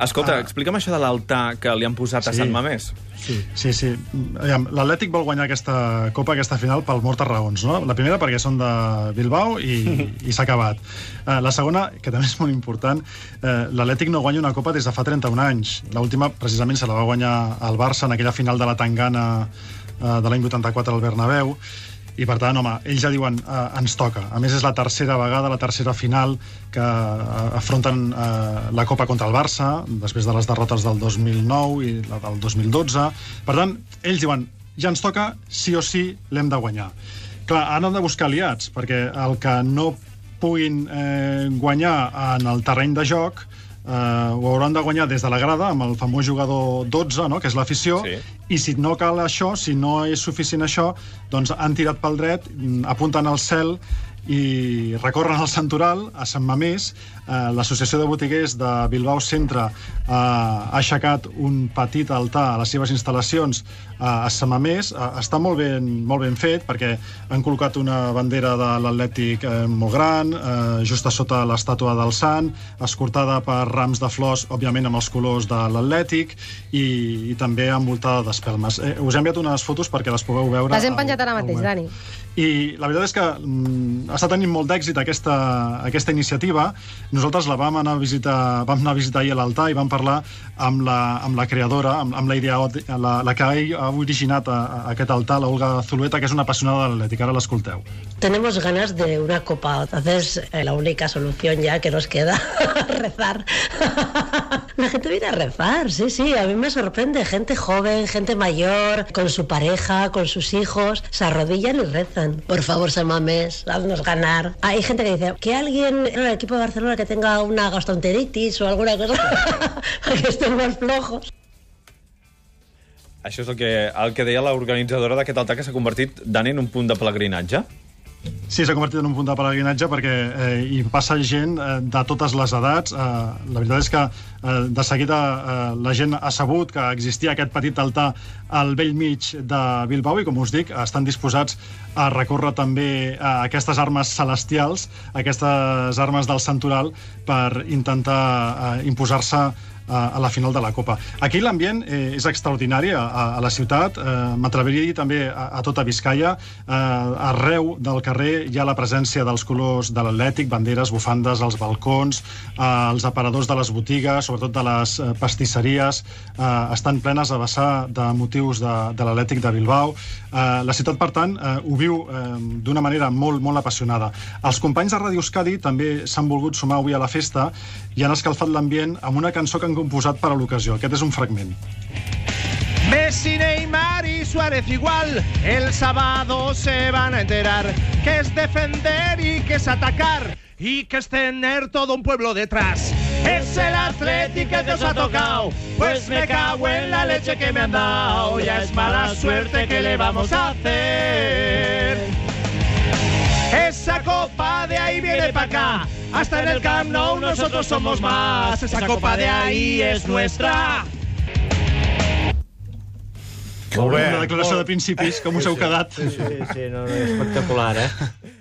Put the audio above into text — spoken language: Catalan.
Escolta, Ah. explica'm això de l'altar que li han posat a Sí. Sant Mamés. Sí, sí. sí. L'Atlètic vol guanyar aquesta Copa, aquesta final, per moltes raons. No? La primera perquè són de Bilbao i, i s'ha acabat. Eh, la segona, que també és molt important, eh, l'Atlètic no guanya una Copa des de fa 31 anys. L'última, precisament, se la va guanyar el Barça en aquella final de la Tangana eh, de l'any 84 al Bernabéu. I, per tant, home, ells ja diuen eh, ens toca. A més, és la tercera vegada, la tercera final que eh, afronten eh, la Copa contra el Barça, després de les derrotes del 2009 i la del 2012. Per tant, ells diuen ja ens toca, sí o sí, l'hem de guanyar. Clar, han de buscar aliats, perquè el que no puguin eh, guanyar en el terreny de joc eh, ho hauran de guanyar des de la grada amb el famós jugador 12, no?, que és l'afició, Sí. i si no cal això, si no és suficient això, doncs han tirat pel dret, mm, apunten al cel i recorren al Santoral, a Sant Mamés. Eh, L'Associació de Botiguers de Bilbao Centre eh, ha aixecat un petit altar a les seves instal·lacions eh, a Sant Mamés. Eh, està molt ben, molt ben fet perquè han col·locat una bandera de l'Atlètic eh, molt gran, eh, just a sota l'estàtua del Sant, escortada per rams de flors, òbviament amb els colors de l'Atlètic, i, i també envoltada d'espelmes. Eh, us he enviat unes fotos perquè les pugueu veure. Les hem penjat ara mateix. Dani. I la veritat és que mm, està tenint molt d'èxit aquesta, aquesta iniciativa. Nosaltres la vam anar a visitar, vam anar a visitar ahir a l'altar i vam parlar amb la, amb la creadora, amb, amb la idea, la, la que ha originat a, a aquest altar, l'Olga Zulueta, que és una apassionada de l'Atlètic. Ara l'escolteu. Tenemos ganas de una copa, entonces eh, la única solución ya que nos queda rezar. La gente viene a rezar, sí, sí, a mí me sorprende, gente joven, gente mayor, con su pareja, con sus hijos, se arrodillan y rezan. Por favor, Samames, haznos ganar. Hay gente que dice que alguien en el equipo de Barcelona que tenga una gastroenteritis o alguna cosa, para que estemos flojos. Això és el que, el que deia l'organitzadora d'aquest altar que s'ha convertit, Dani, en un punt de pelegrinatge. Sí, s'ha convertit en un punt de pelegrinatge perquè eh, hi passa gent eh, de totes les edats. Eh, la veritat és que eh, de seguida eh, la gent ha sabut que existia aquest petit altar al vell mig de Bilbao i, com us dic, estan disposats a recórrer també a aquestes armes celestials, aquestes armes del Santoral, per intentar eh, imposar-se a a la final de la Copa. Aquí l'ambient eh, és extraordinari a, a, la ciutat, eh, m'atreviria a dir també a, a tota Vizcaya. Eh, arreu del carrer hi ha la presència dels colors de l'Atlètic, banderes, bufandes, als balcons, eh, els aparadors de les botigues, sobretot de les eh, pastisseries, eh, estan plenes a vessar de motius de, de l'Atlètic de Bilbao. Eh, la ciutat, per tant, eh, ho viu eh, d'una manera molt, molt apassionada. Els companys de Ràdio Euskadi també s'han volgut sumar avui a la festa i han escalfat l'ambient amb una cançó que han composat per a l'ocasió. Aquest és un fragment. Messi, Neymar y Suárez igual. El sábado se van a enterar que es defender y que es atacar y que es tener todo un pueblo detrás. Es el Atlético que os ha tocado, pues me cago en la leche que me han dado. Ya es mala suerte que le vamos a hacer. Esa copa de ahí viene para acá. Hasta en el Camp Nou nosotros somos más. Esa copa de ahí es nuestra. Molt bé. Una declaració de principis, com us heu quedat. Sí, sí, no, no, espectacular, eh?